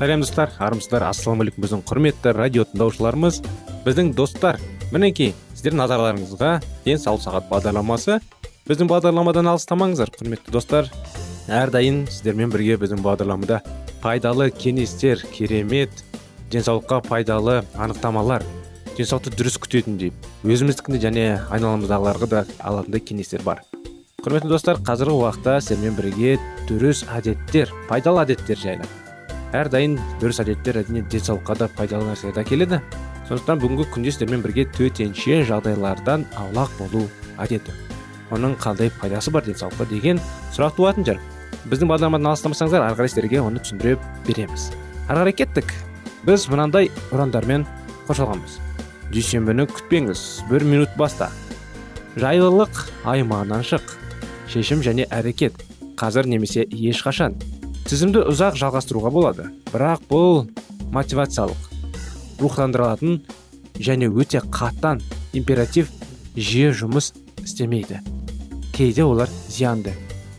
Сәлем достар армысыздар ассалаумағалейкум біздің құрметті радио тыңдаушыларымыз біздің достар. Мінекей сіздердің назарларыңызға денсаулық сағат бағдарламасы. Біздің бағдарламадан алыстамаңыздар құрметті достар. Әрдайым сіздермен бірге біздің бағдарламада пайдалы кеңестер керемет денсаулыққа пайдалы анықтамалар денсаулықты дұрыс күтетіндей өзіміздікінде және айналамыздағыларға да алатындай кеңестер бар. Құрметті достар қазіргі уақытта сіздермен бірге дұрыс әдеттер пайдалы әдеттер жайлы әрдайым дұрыс әдеттер әрине денсаулыққа да пайдалы нәрселерді әкеледі. Сондықтан бүгінгі күнде сіздермен бірге төтенше жағдайлардан аулақ болу әдеті. Оның қандай пайдасы бар денсаулыққа деген сұрақ туатын шығар біздің бағдарламадан алыстамасаңыздар ары қарай сіздерге оны түсіндіре береміз. Ары қарай кеттік. Біз мынандай ұрандармен қоршалғанбыз. Дүйсенбіні күтпеңіз. Бір минут баста. Жайлылық аймағынан шық. Шешім және әрекет. Қазір немесе ешқашан. Тізімді ұзақ жалғастыруға болады. Бірақ бұл мотивациялық рухтандыратын және өте қаттан императив жиі жұмыс істемейді. Кейде олар зиянды.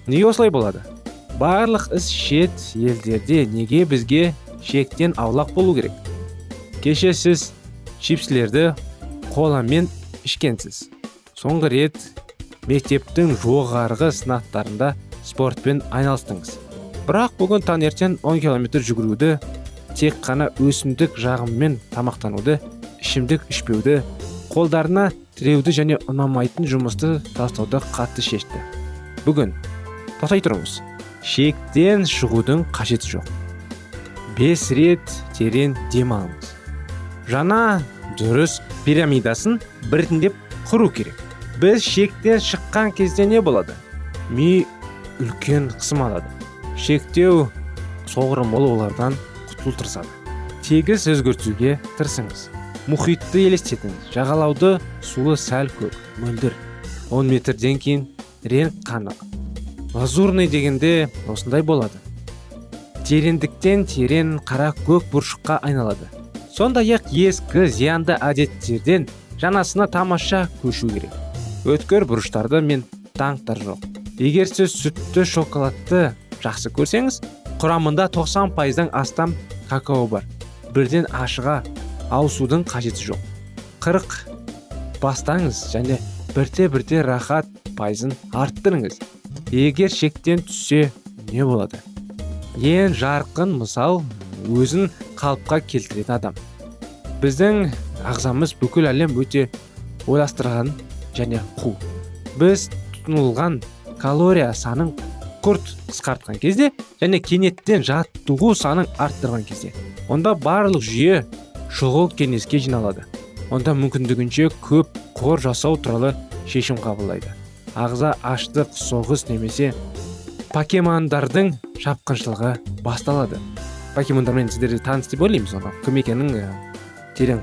Неге осылай болады? Барлық іс шет елдерде неге бізге шектен аулақ болу керек? Кеше сіз чипсілерді коламен ішкенсіз. Соңғы рет мектептің жоғарғы сынақтарында спортпен айналыстыңыз. Бірақ бүгін таңертең 10 километр жүгіруді тек қана өсімдік жағыммен тамақтануды ішімдік ішпеуді қолдарына тіреуді және ұнамайтын жұмысты тастауды қатты шешті. Бүгін тоқтай тұрыңыз. Шектен шығудың қажеті жоқ. Бес рет терең дем алыңыз жаңа дұрыс пирамидасын біртіндеп құру керек. Біз шектен шыққан кезде не болады? Ми үлкен қысым алады. Шектеу соғырым ол олардан құтылу тырысады. Тегіс өзгертуге тырысыңыз. Мұхитты елестетіңіз. Жағалауды суы сәл көк мөлдір. 10 метрден кейін реңк қанық. Лазурный дегенде осындай болады. Тереңдіктен терең қара көк бұршыққа айналады. Сондай ақ ескі зиянды әдеттерден жанасына тамаша көшу керек. Өткір бұрыштарды мен таңқтар жоқ. Егер сіз сүтті шоколадты жақсы көрсеңіз құрамында 90 пайыздан астам какао бар. Бірден ашыға ауысудың қажеті жоқ. Қырық бастаңыз және бірте бірте рахат пайызын арттырыңыз. Егер шектен түссе не болады? Ең жарқын мысал өзін қалыпқа келтіретін адам. Біздің ағзамыз бүкіл әлем өте ойластырған және қу. Біз тұтынылған калория санын күрт қысқартқан кезде және кенеттен жаттығу санын арттырған кезде онда барлық жүйе шұғыл кеңеске жиналады. Онда мүмкіндігінше көп қор жасау туралы шешім қабылдайды. Ағза аштық соғыс немесе покемондардың шапқыншылығы басталады. Покемондармен сіздер таныс деп ойлаймыз оны кім екенін терең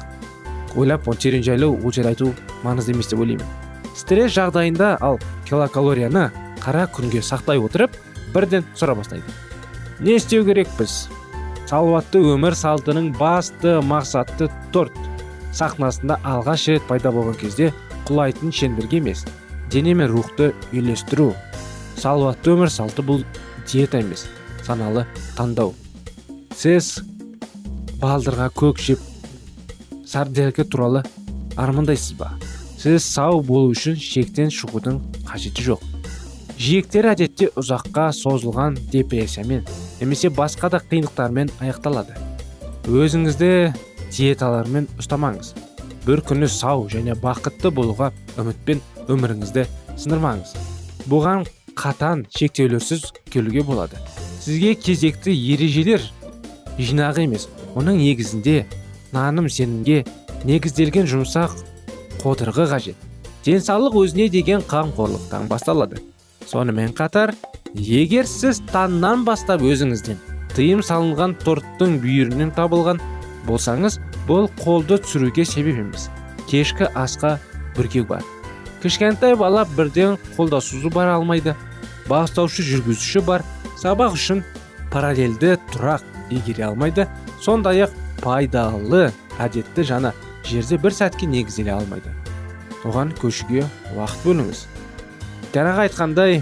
ойлап оны терең жайлы ол жайлы айту маңызды емес деп ойлаймын. Стресс жағдайында ал килокалорияны қара күнге сақтай отырып бірден сұра бастайды. Не істеу керекпіз салауатты өмір салтының басты мақсаты торт. Сахнасында алғаш рет пайда болған кезде құлайтын шеңберге емес дене мен рухты үйлестіру. Салауатты өмір салты бұл диета емес саналы таңдау. Сіз балдырға көк жеп сарделкі туралы армандайсыз ба? Сіз сау болу үшін шектен шығудың қажеті жоқ. Жиектер әдетте ұзаққа созылған депрессиямен немесе басқа да қиындықтармен аяқталады. Өзіңізді диеталармен ұстамаңыз. Бір күні сау және бақытты болуға үмітпен өміріңізді сындырмаңыз бұған қатан шектеулерсіз келуге болады. Сізге кезекті ережелер жинағы емес оның негізінде наным сенімге негізделген жұмсақ қодырғы қажет. Денсаулық өзіне деген қамқорлықтан басталады. Сонымен қатар егер сіз таңнан бастап өзіңізден тыйым салынған торттың бүйірінен табылған болсаңыз бұл қолды түсіруге себеп емес кешкі асқа бүркеу бар. Кішкентай бала бірден қолдасуды бара алмайды. Бастаушы жүргізуші бар. Сабақ үшін параллельді тұрақ игере алмайды. Сондай ақ пайдалы әдетті жана жерде бір сәтке негізделе алмайды. Оған көшуге уақыт бөліңіз. Жаңағы айтқандай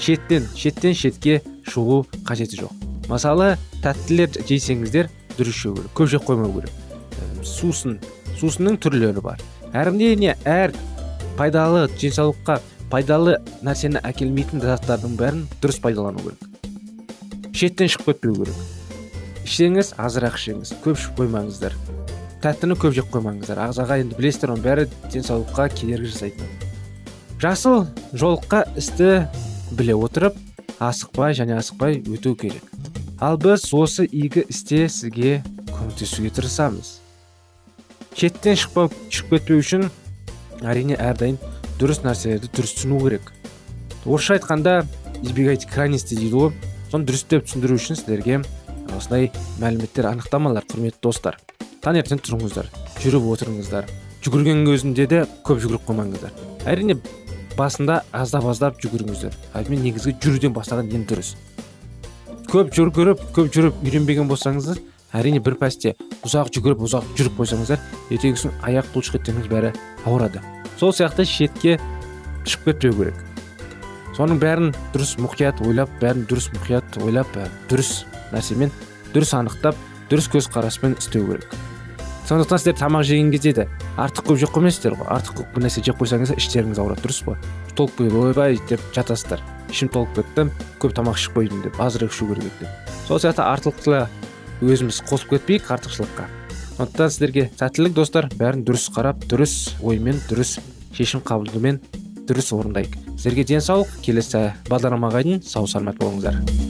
шеттен шеттен шетке шығу қажеті жоқ. Мысалы тәттілер жесеңіздер дұрыс жеу керек көп жеп қоймау керек. Сусын сусынның түрлері бар. Әрине әр пайдалы денсаулыққа пайдалы нәрсені әкелмейтін заттардың бәрін дұрыс пайдалану керек. Шеттен шығып кетпеу керек. Ішсеңіз азырақ ішіңіз көп ішіп қоймаңыздар. Тәттіні көп жеп қоймаңыздар. Ағзаға енді білесіздер оның бәрі денсаулыққа кедергі жасайтын. Жасыл жолыққа істі біле отырып асықпай және асықпай өту керек. Ал біз осы игі істе сізге көмектесуге тырысамыз. Шеттен шықпау шығып кетпеу үшін әрине әрдайым дұрыс нәрселерді дұрыс түсіну керек. Орысша айтқанда избегайте крайности дейді ғой. Соны дұрыстеп түсіндіру үшін сіздерге осындай мәліметтер анықтамалар құрметті достар. Таңертең тұрыңыздар жүріп отырыңыздар. Жүгірген кезінде де көп жүгіріп қоймаңыздар. Әрине басында аздап аздап жүгіріңіздер мен негізгі жүруден бастаған ең дұрыс. Көп жүгіріп көп жүріп үйренбеген болсаңыздар әрине бір пәсте ұзақ жүгіріп ұзақ жүріп қойсаңыздар ертеңгісін аяқ бұлшық еттеріңіз бәрі ауырады. Сол сияқты шетке шығып кетпеу керек. Соның бәрін дұрыс мұқият ойлап бәрін дұрыс мұқият ойлап дұрыс нәрсемен дұрыс анықтап дұрыс көзқараспен істеу керек. Сондықтан сіздер тамақ жеген кезде де артық көп жеп қоймайсыздар ғой. Артық көп нәрсе жеп қойсаңыздар іштеріңіз ауырады дұрыс па? Толып кетіп ойбай деп жатасыздар. Ішім толып кетті көп тамақ ішіп қойдым деп азырақ ішу керек деп. Сол сияқты артықшылы өзіміз қосып кетпейік артықшылыққа. Сондықтан сіздерге сәттілік достар. Бәрін дұрыс қарап дұрыс оймен дұрыс шешім қабылдаумен дұрыс орындайық. Сіздерге денсаулық келесі бағдарламаға дейін сау саламат болыңыздар.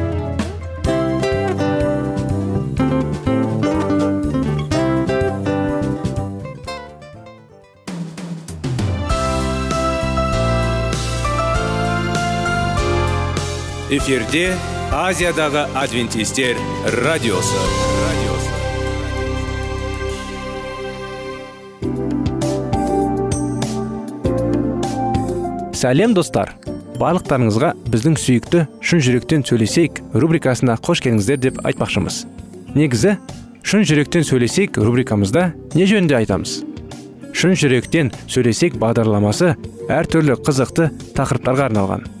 эфирде азиядағы адвентистер радиосы. Сәлем достар. Барлықтарыңызға біздің сүйікті шын жүректен сөйлесейік рубрикасына қош келдіңіздер деп айтпақшымыз. Негізі шын жүректен сөйлесейік рубрикамызда не жөнінде айтамыз? Шын жүректен сөйлесейік бағдарламасы әртүрлі қызықты тақырыптарға арналған.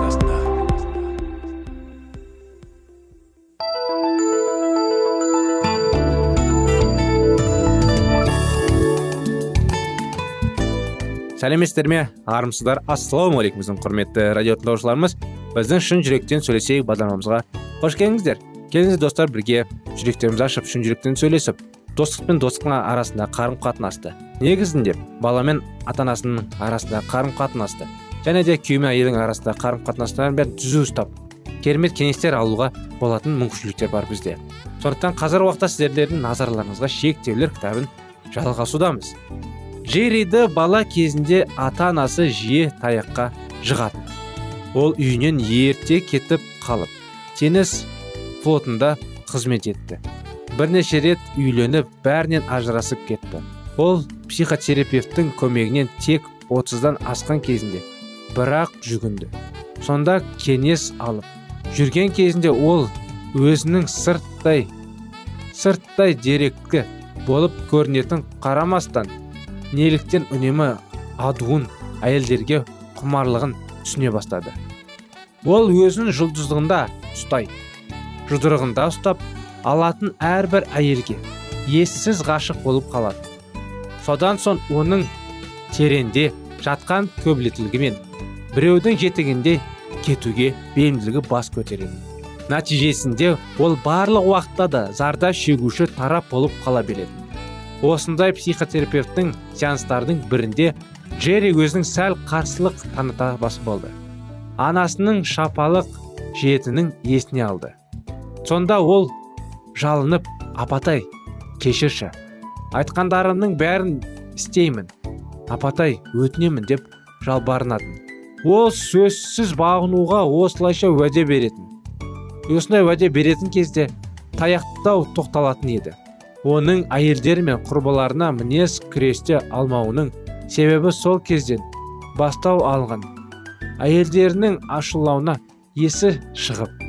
Сәлеметсіздер ме армысыздар. Ассалаумағалейкум біздің құрметті радио тыңдаушыларымыз. Біздің шын жүректен сөйлесейік бағдарламамызға қош келдіңіздер. Келіңіздер достар бірге жүректерімізді ашып шын жүректен сөйлесіп достық пен достықтың арасында қарым қатынасты негізінде бала мен ата анасының арасында қарым қатынасты және де күйеу мен әйелдің арасында қарым қатынастарын бәрін түзу ұстап керемет кеңестер алуға болатын мүмкіншіліктер бар бізде. Сондықтан қазіргі уақытта сіздердің назарларыңызға шектеулер кітабын жалғасудамыз. Джерриді бала кезінде ата анасы жиі таяққа жығатын. Ол үйінен ерте кетіп қалып теңіз флотында қызмет етті. Бірнеше рет үйленіп бәрінен ажырасып кетті. Ол психотерапевттің көмегінен тек 30-дан асқан кезінде бірақ жүгінді. Сонда кеңес алып жүрген кезінде ол өзінің сырттай сырттай деректі болып көрінетін қарамастан неліктен үнемі адуын әйелдерге құмарлығын түсіне бастады. Ол өзінің жұлдыздығында ұстай жұдырығында ұстап алатын әрбір әйелге ессіз ғашық болып қалады. Содан соң оның тереңде жатқан көбілеттілігімен біреудің жетігінде кетуге бейімділігі бас көтереді. Нәтижесінде ол барлық уақытта да зардап шегуші тарап болып қала береді. Осындай психотерапевттің сеанстардың бірінде джерри өзінің сәл қарсылық таныта басы болды анасының шапалық жетінің есіне алды. Сонда ол жалынып апатай кешірші. Айтқандарымның бәрін істеймін. Апатай өтінемін деп жалбарынатын. Ол сөзсіз бағынуға осылайша уәде беретін. Осындай уәде беретін кезде таяқтау тоқталатын еді. Оның әйелдер мен құрбыларына мінез күресте алмауының себебі сол кезден бастау алған. Әйелдерінің ашулауына есі шығып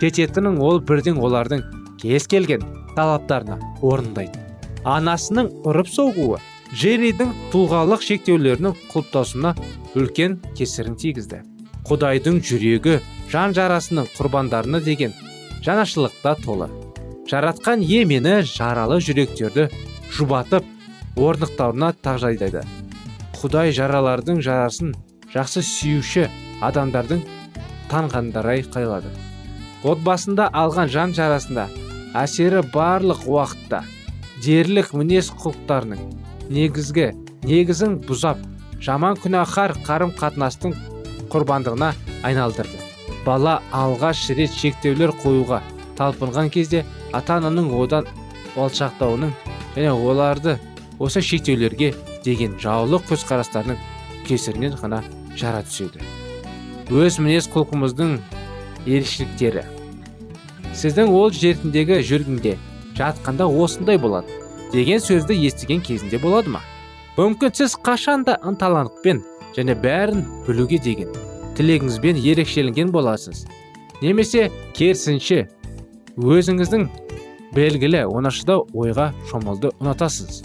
кететінін ол бірден олардың кез келген талаптарына орындайды. Анасының ұрып соғуы джерридің тұлғалық шектеулерінің құлыптасуына үлкен кесірін тигізді. Құдайдың жүрегі жан жарасының құрбандарына деген жанашырлықта толы. Жаратқан ие мені жаралы жүректерді жұбатып орнықтауына тағжайдайды құдай жаралардың жарасын жақсы сүюші адамдардың танғандарай қайлады. Отбасында алған жан жарасында әсері барлық уақытта дерлік мінез құлықтарының негізгі негізін бұзап жаман күнәһар қарым қатынастың құрбандығына айналдырды. Бала алғаш рет шектеулер қоюға талпынған кезде ата ананың одан алшақтауының және оларды осы шектеулерге деген жаулық көзқарастарының кесірінен ғана жара түседі. Өз мінез құлқымыздың ерекшеліктері. Сіздің ол жеріндегі жүргінде жатқанда осындай болады деген сөзді естіген кезінде болады ма? Мүмкін сіз қашанда ынталандықпен және бәрін білуге деген тілегіңізбен ерекшеленген боласыз. Немесе керісінше өзіңіздің белгілі оңашада ойға шомылды ұнатасыз.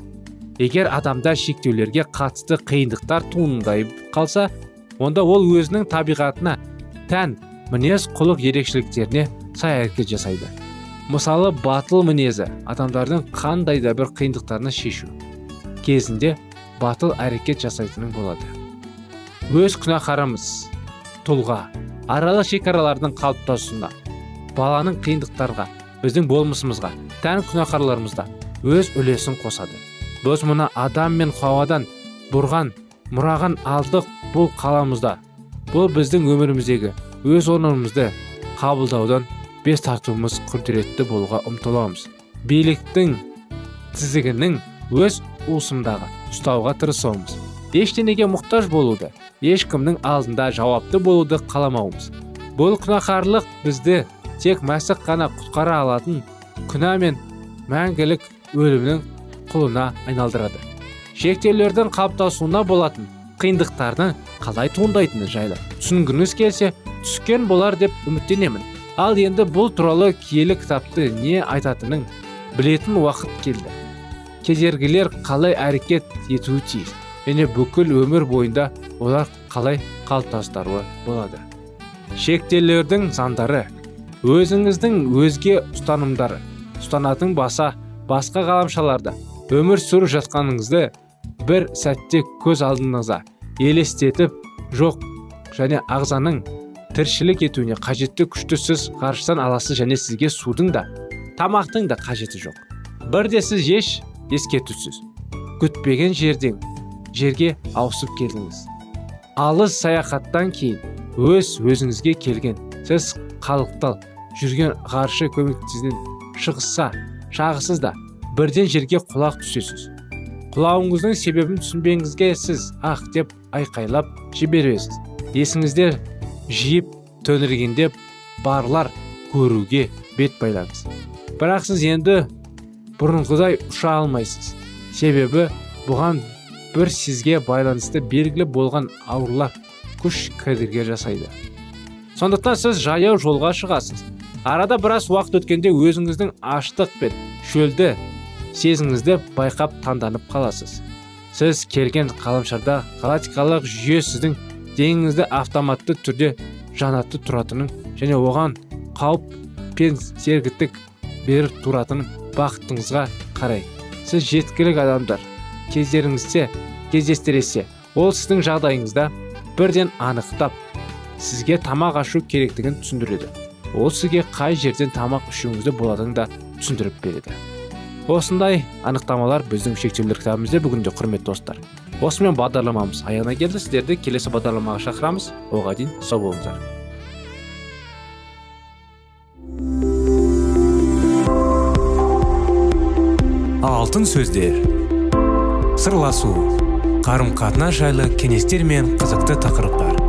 Егер адамда шектеулерге қатысты қиындықтар туындай қалса онда ол өзінің табиғатына тән мінез құлық ерекшеліктеріне сай әрекет жасайды. Мысалы батыл мінезі адамдардың қандай да бір қиындықтарына шешу кезінде батыл әрекет жасайтының болады. Өз күнәһарымыз тұлға аралық шекаралардың қалыптасуына баланың қиындықтарға біздің болмысымызға тән күнәһарларымызда өз үлесін қосады. Біз мұны адам мен хауадан бұрған мұраған алдық бұл қаламызда. Бұл біздің өміріміздегі өз орнымызды қабылдаудан бес тартуымыз құдіретті болуға ұмтыламыз. Биліктің тізігінің өз уысымдағы ұстауға тырысуымыз. Ештеңеге мұқтаж болуды ешкімнің алдында жауапты болуды қаламауымыз. Бұл күнәһарлық бізді тек мәсіх қана құтқара алатын күнә мен мәңгілік өлімнің құлына айналдырады. Шектеулердің қалыптасуына болатын қиындықтардың қалай туындайтыны жайлы түсінгіңіз келсе түскен болар деп үміттенемін. Ал енді бұл туралы киелі кітапты не айтатынын білетін уақыт келді. Кедергілер қалай әрекет етуі тиіс және бүкіл өмір бойында олар қалай қалыптастыруы болады. Шектеулердің заңдары өзіңіздің өзге ұстанымдары ұстанатын баса басқа ғаламшаларда өмір сүріп жатқаныңызды бір сәтте көз алдыңызға елестетіп жоқ және ағзаның тіршілік етуіне қажетті күшті сіз ғарыштан аласыз және сізге судың да тамақтың да қажеті жоқ. Бірде сіз еш ескертусіз. Күтпеген жерден жерге ауысып келдіңіз. Алыс саяхаттан кейін өз өзіңізге келген сіз қалықтал жүрген ғарышы көмектесінен шығысса шағысыз да бірден жерге құлақ түсесіз. Құлауыңыздың себебін түсінбеңізге сіз ақ деп айқайлап жібересіз. Есіңізде жиып төңіргенде барлар көруге бет байлаңыз. Бірақ сіз енді бұрынғыдай ұша алмайсыз. Себебі бұған бір сізге байланысты белгілі болған аурулар күш кедергі жасайды. Сондықтан сіз жаяу жолға шығасыз. Арада біраз уақыт өткенде өзіңіздің аштық пен шөлді сезіңізді байқап таңданып қаласыз. Сіз келген ғаламшарда галактикалық жүйе сіздің деніңізді автоматты түрде жанатты тұратынын және оған қауіп пен сергітік беріп тұратынын бақытыңызға қарай. Сіз жеткілік адамдар. Кездеріңізде кездестіресе ол сіздің жағдайыңызда бірден анықтап сізге тамақ ашу керектігін түсіндіреді. Ол сізге қай жерден тамақ ішуіңізді болатынын да түсіндіріп береді. Осындай анықтамалар біздің шектеулер кітабымызда бүгінде құрметті достар. Осымен бағдарламамыз аяғына келді. Сіздерді келесі бағдарламаға шақырамыз. Оған дейін сау болыңыздар. Алтын сөздер. Сырласу. Қарым қатынас жайлы кеңестер мен қызықты тақырыптар.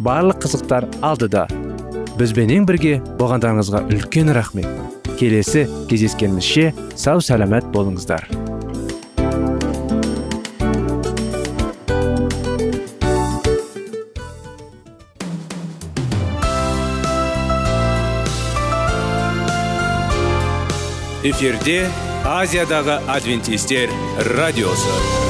барлық қызықтар алдыда. Бізбенен бірге болғандарыңызға үлкен рахмет. Келесі кездескенімізше сау сәлемет болыңыздар. Эфирде азиядағы адвентистер радиосы.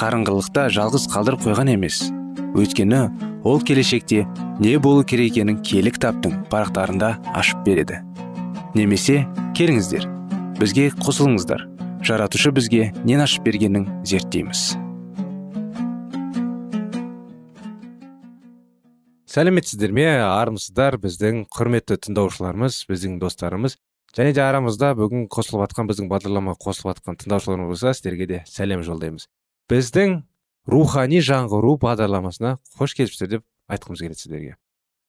қарыңғылықта жалғыз қалдырып қойған емес. Өйткені ол келешекте не болу керек екенін киелі кітаптың парақтарында ашып береді. Немесе келіңіздер бізге қосылыңыздар. Жаратушы бізге нен ашып бергенін зерттейміз. Сәлеметсіздер ме? Армысыздар біздің құрметті тыңдаушыларымыз біздің достарымыз. Және де арамызда бүгін қосылып жатқан біздің бағдарламаға қосылып жатқан тыңдаушыларымыз болса сіздерге де сәлем жолдаймыз. Біздің рухани жаңғыру бағдарламасына қош келіпсіздер деп айтқымыз келеді сіздерге.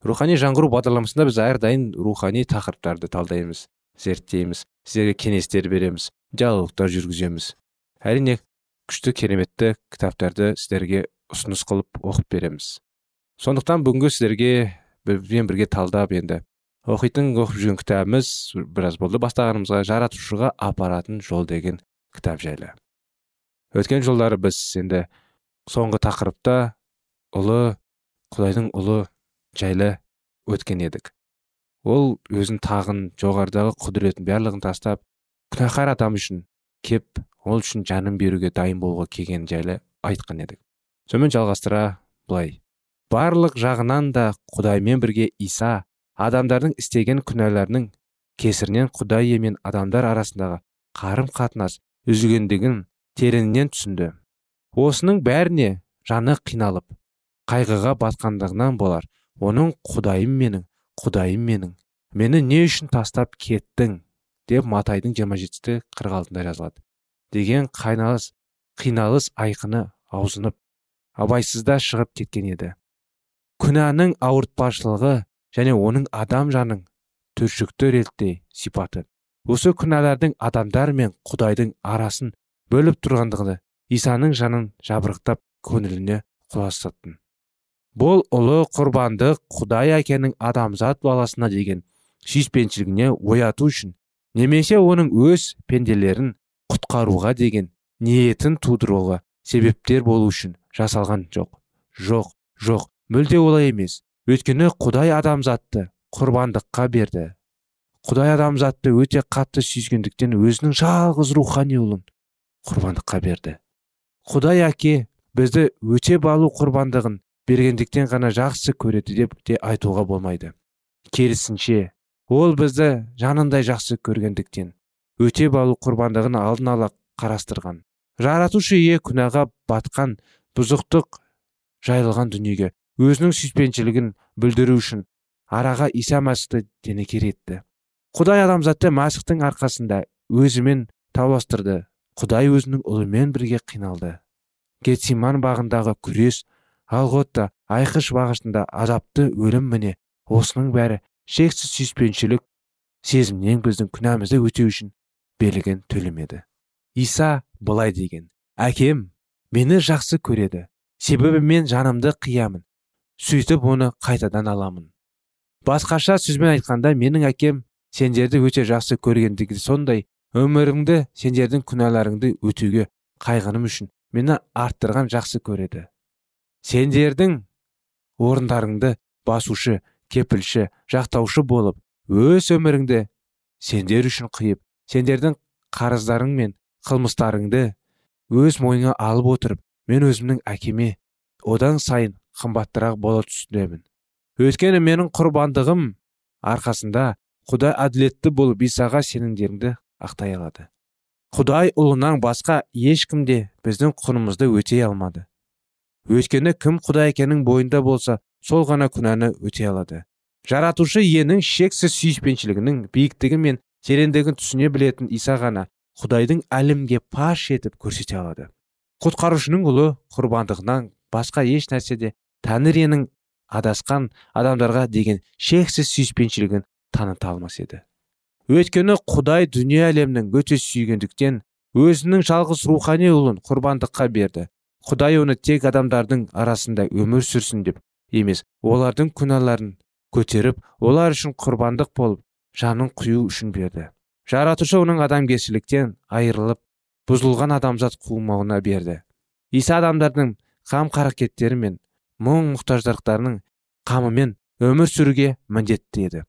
Рухани жаңғыру бағдарламасында біз әрдайым рухани тақырыптарды талдаймыз зерттейміз сіздерге кеңестер береміз диалогтар жүргіземіз. Әрине күшті кереметті кітаптарды сіздерге ұсыныс қылып оқып береміз. Сондықтан бүгінгі сіздерге бізбен бірге талдап енді оқитын оқып жүрген кітабымыз біраз болды. Бастағанымызға жаратушыға апаратын жол деген кітап жайлы. Өткен жолдары біз енді соңғы тақырыпта ұлы құдайдың ұлы жайлы өткен едік. Ол өзін тағын жоғарыдағы құдіретін барлығын тастап күнәһар адам үшін кеп ол үшін жанын беруге дайын болуға келген жайлы айтқан едік. Сонымен жалғастыра былай. Барлық жағынан да құдаймен бірге иса адамдардың істеген күнәларының кесірінен құдай мен адамдар арасындағы қарым қатынас үзілгендігін тереңінен түсінді. Осының бәріне жаны қиналып қайғыға батқандығынан болар. Оның құдайым менің құдайым менің мені не үшін тастап кеттің? деп матайдың жиырма жетісі қырық алтында жазылады. Деген қайналыс қиналыс айқыны аузынып абайсызда шығып кеткен еді. Күнәнің ауыртпашылығы және оның адам жаның түршікті реттей сипаты. Осы күнәлардың адамдар мен құдайдың арасын бөліп тұрғандығы исаның жанын жабырықтап көңіліне құластаттын бұл ұлы құрбанды құдай әкенің адамзат баласына деген сүйіспеншілігіне ояту үшін немесе оның өз пенделерін құтқаруға деген ниетін тудыруға себептер болу үшін жасалған жоқ жоқ жоқ мүлде олай емес. Өйткені құдай адамзатты құрбандыққа берді. Құдай адамзатты өте қатты сүйгендіктен өзінің жалғыз рухани ұлын құрбандыққа берді. Құдай әке бізді өте балу құрбандығын бергендіктен ғана жақсы көреді деп те айтуға болмайды. Керісінше ол бізді жанындай жақсы көргендіктен өте балу құрбандығын алдын ала қарастырған. Жаратушы ие күнәға батқан бұзықтық жайылған дүниеге өзінің сүйіспеншілігін білдіру үшін араға иса мәсіхті денекер етті құдай адамзатты мәсіхтің арқасында өзімен тауластырды құдай өзінің ұлымен бірге қиналды. Гетсиман бағындағы күрес алғотта айқыш бағышында азапты өлім міне осының бәрі шексіз сүйіспеншілік сезімнен біздің күнәмізді өтеу үшін берілген төлем еді. Иса былай деген әкем мені жақсы көреді себебі мен жанымды қиямын сөйтіп оны қайтадан аламын. Басқаша сөзбен айтқанда менің әкем сендерді өте жақсы көргендігі сондай өміріңді сендердің күнәларыңды өтеуге қайғыным үшін мені арттырған жақсы көреді. Сендердің орындарыңды басушы кепілші жақтаушы болып өз өміріңді сендер үшін қиып сендердің қарыздарың мен қылмыстарыңды өз мойныңа алып отырып мен өзімнің әкеме одан сайын қымбаттырақ бола түсінемін. Өйткені менің құрбандығым арқасында құдай әділетті болып исаға сенімдеріңді ақтай алады құдай ұлынан басқа ешкім де біздің құнымызды өтей алмады. Өйткені кім құдай екенің бойында болса сол ғана күнәні өтей алады. Жаратушы иенің шексіз сүйіспеншілігінің биіктігі мен тереңдігін түсіне білетін иса ғана құдайдың әлемге паш етіп көрсете алады. Құтқарушының ұлы құрбандығынан басқа еш нәрседе тәңір адасқан адамдарға деген шексіз сүйіспеншілігін таныта алмас еді. Өйткені құдай дүние әлемнің өте сүйгендіктен өзінің жалғыз рухани ұлын құрбандыққа берді. Құдай оны тек адамдардың арасында өмір сүрсін деп емес олардың күнәларын көтеріп олар үшін құрбандық болып жанын құю үшін берді. Жаратушы оның адамгершіліктен айырылып бұзылған адамзат қумауына берді. Иса адамдардың қам қаракеттері мен мұң мұқтаждықтарының қамымен өмір сүруге міндетті еді.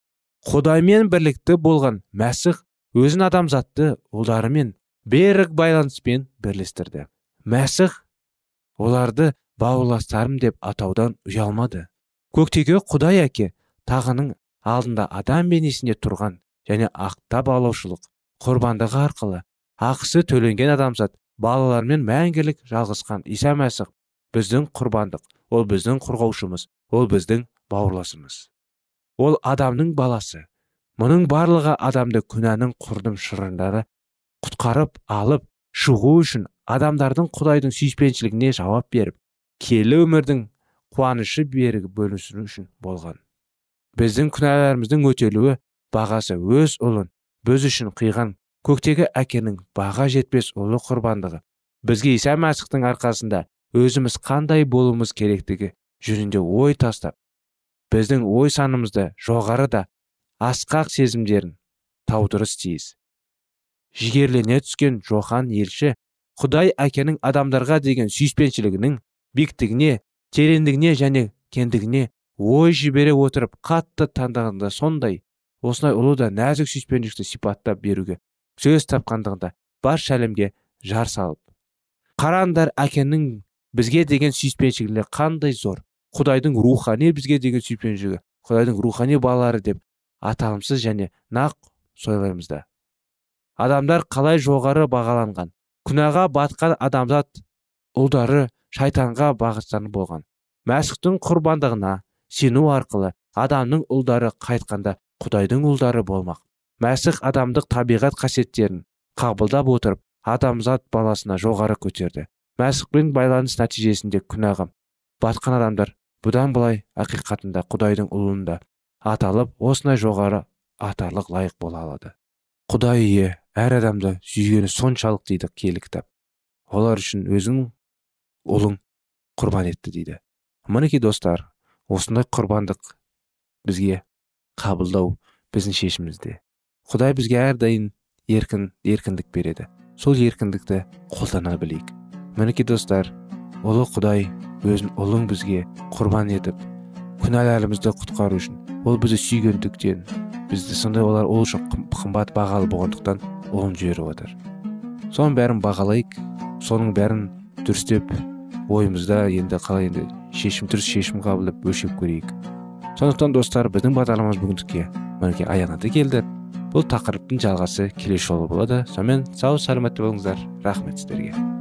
Құдаймен бірлікті болған мәсіх өзін адамзатты ұлдарымен берік байланыспен бірлестірді. Мәсіх оларды бауырластарым деп атаудан ұялмады. Көктегі құдай әке тағының алдында адам бейнесінде тұрған және ақтап алушылық құрбандығы арқылы ақысы төленген адамзат балалармен мәңгілік жалғысқан иса мәсіх біздің құрбандық ол біздің қорғаушымыз ол біздің бауырласымыз. Ол адамның баласы. Мұның барлығы адамды күнәнің құрдым шырындары құтқарып алып шығу үшін адамдардың құдайдың сүйіспеншілігіне жауап беріп келі өмірдің қуанышы берігі бөлісу үшін болған. Біздің күнәларымыздың өтелуі бағасы өз ұлын біз үшін қиған көктегі әкенің баға жетпес ұлы құрбандығы. Бізге иса мәсіхтің арқасында өзіміз қандай болуымыз керектігі жөнінде ой тастап біздің ой санымызды жоғары да асқақ сезімдерін таудырыс тиіс. Жігерлене түскен жохан елші құдай әкенің адамдарға деген сүйіспеншілігінің биіктігіне тереңдігіне және кеңдігіне ой жібере отырып қатты таңдағанда сондай осындай ұлы да нәзік сүйіспеншілікті сипаттап беруге сөз тапқандығында барша әлемге жар салып қараңдар әкенің бізге деген сүйіспеншілігі қандай зор құдайдың рухани бізге деген сүйіспеншілігі құдайдың рухани балалары деп аталымсыз және нақ сойлаймызда адамдар қалай жоғары бағаланған? Күнәға батқан адамзат ұлдары шайтанға бағыттанып болған. Мәсіхтің құрбандығына сену арқылы адамның ұлдары қайтқанда құдайдың ұлдары болмақ. Мәсіх адамдық табиғат қасиеттерін қабылдап отырып адамзат баласына жоғары көтерді. Мәсіхпен байланыс нәтижесінде күнәға батқан адамдар бұдан былай ақиқатында құдайдың ұлында аталып осындай жоғары атарлық лайық бола алады. Құдай ие әр адамды сүйгені соншалық дейді киелі кітап. Олар үшін өзің ұлың құрбан етті дейді. Мінекей достар осындай құрбандық бізге қабылдау біздің шешімізде. Құдай бізге әрдайым еркін еркіндік береді. Сол еркіндікті қолдана білейік. Мінекей достар ұлы құдай өзін ұлың бізге құрбан етіп күнәларымызды құтқару үшін ол бізді сүйгендіктен бізді сондай олар ол үшін қымбат бағалы болғандықтан ұлын жіберіп отыр. Соның бәрін бағалайық соның бәрін дұрыстеп ойымызда енді қалай енді шешім дұрыс шешім қабылдап өлшеп көрейік. Сондықтан достар біздің бағдарламамыз бүгіндікке мінекей аяғына келді. Бұл тақырыптың жалғасы келесі жолы болады. Сонымен сау саламатта болыңыздар. Рахмет сіздерге.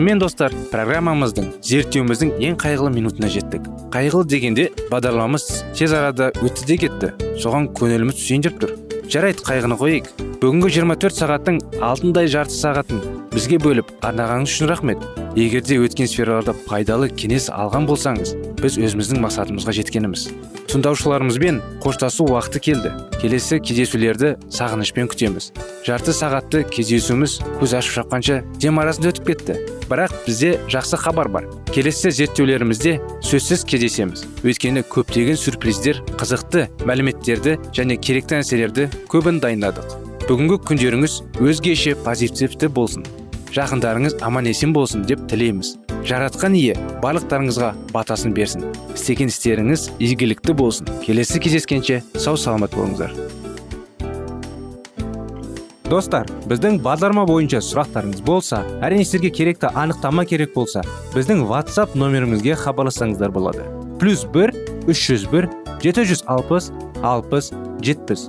Осымен достар программамыздың зерттеуіміздің ең қайғылы минутына жеттік. Қайғылы дегенде бағдарламамыз тез арада өтті де кетті. Соған көңіліміз түсейін деп тұр. Жарайды қайғыны қояйық. Бүгінгі 24 сағаттың алтындай жарты сағатын бізге бөліп арнағаныңыз үшін рахмет. Егер де өткен сфераларда пайдалы кеңес алған болсаңыз біз өзіміздің мақсатымызға жеткеніміз. Тыңдаушыларымызбен қоштасу уақыты келді. Келесі кездесулерді сағынышпен күтеміз. Жарты сағатты кездесуіміз көз ашып шапқанша дем арасында өтіп кетті. Бірақ бізде жақсы хабар бар. Келесі зерттеулерімізде сөзсіз кездесеміз. Өйткені көптеген сюрприздер қызықты мәліметтерді және керекті нәрселерді көбін дайындадық. Бүгінгі күндеріңіз өзгеше позитивті болсын. Жақындарыңыз аман есен болсын деп тілейміз. Жаратқан ие барлықтарыңызға батасын берсін. Істеген істеріңіз игілікті болсын. Келесі кездескенше сау саламат болыңыздар. Достар біздің бағдарлама бойынша сұрақтарыңыз болса әрине сіздерге керекті анықтама керек болса біздің whatsapp нөмірімізге хабарлассаңыздар болады. Плюс бір үш жүз бір жеті жүз алпыс алпыс жетпіс.